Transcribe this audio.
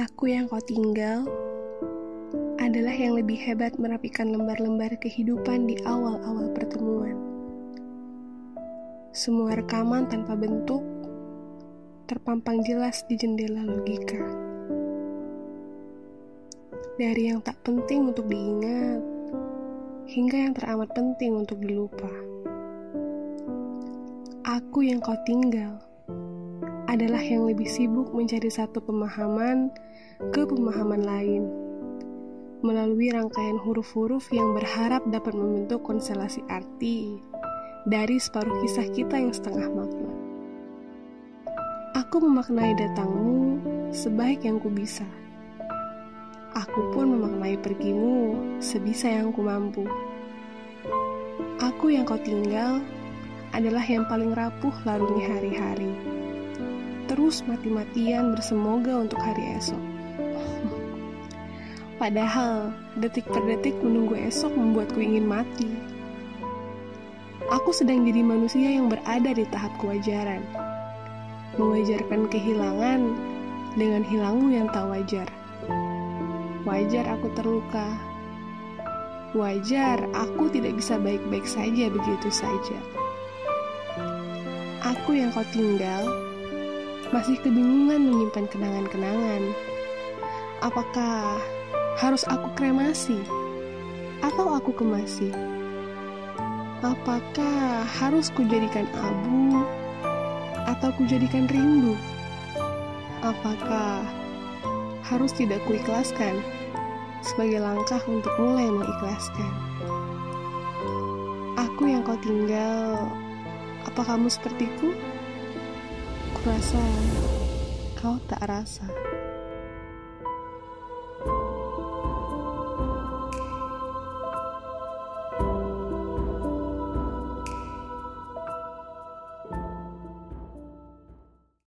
Aku yang kau tinggal adalah yang lebih hebat merapikan lembar-lembar kehidupan di awal-awal pertemuan. Semua rekaman tanpa bentuk terpampang jelas di jendela logika. Dari yang tak penting untuk diingat hingga yang teramat penting untuk dilupa. Aku yang kau tinggal adalah yang lebih sibuk mencari satu pemahaman ke pemahaman lain melalui rangkaian huruf-huruf yang berharap dapat membentuk konstelasi arti dari separuh kisah kita yang setengah makna. Aku memaknai datangmu sebaik yang ku bisa. Aku pun memaknai pergimu sebisa yang ku mampu. Aku yang kau tinggal adalah yang paling rapuh larutnya hari-hari terus mati-matian bersemoga untuk hari esok. Padahal detik per detik menunggu esok membuatku ingin mati. Aku sedang jadi manusia yang berada di tahap kewajaran. Mewajarkan kehilangan dengan hilangmu yang tak wajar. Wajar aku terluka. Wajar aku tidak bisa baik-baik saja begitu saja. Aku yang kau tinggal masih kebingungan menyimpan kenangan-kenangan. Apakah harus aku kremasi atau aku kemasi? Apakah harus kujadikan abu atau kujadikan rindu? Apakah harus tidak kuikhlaskan sebagai langkah untuk mulai mengikhlaskan? Aku yang kau tinggal, apa kamu sepertiku? Kurasa kau tak rasa.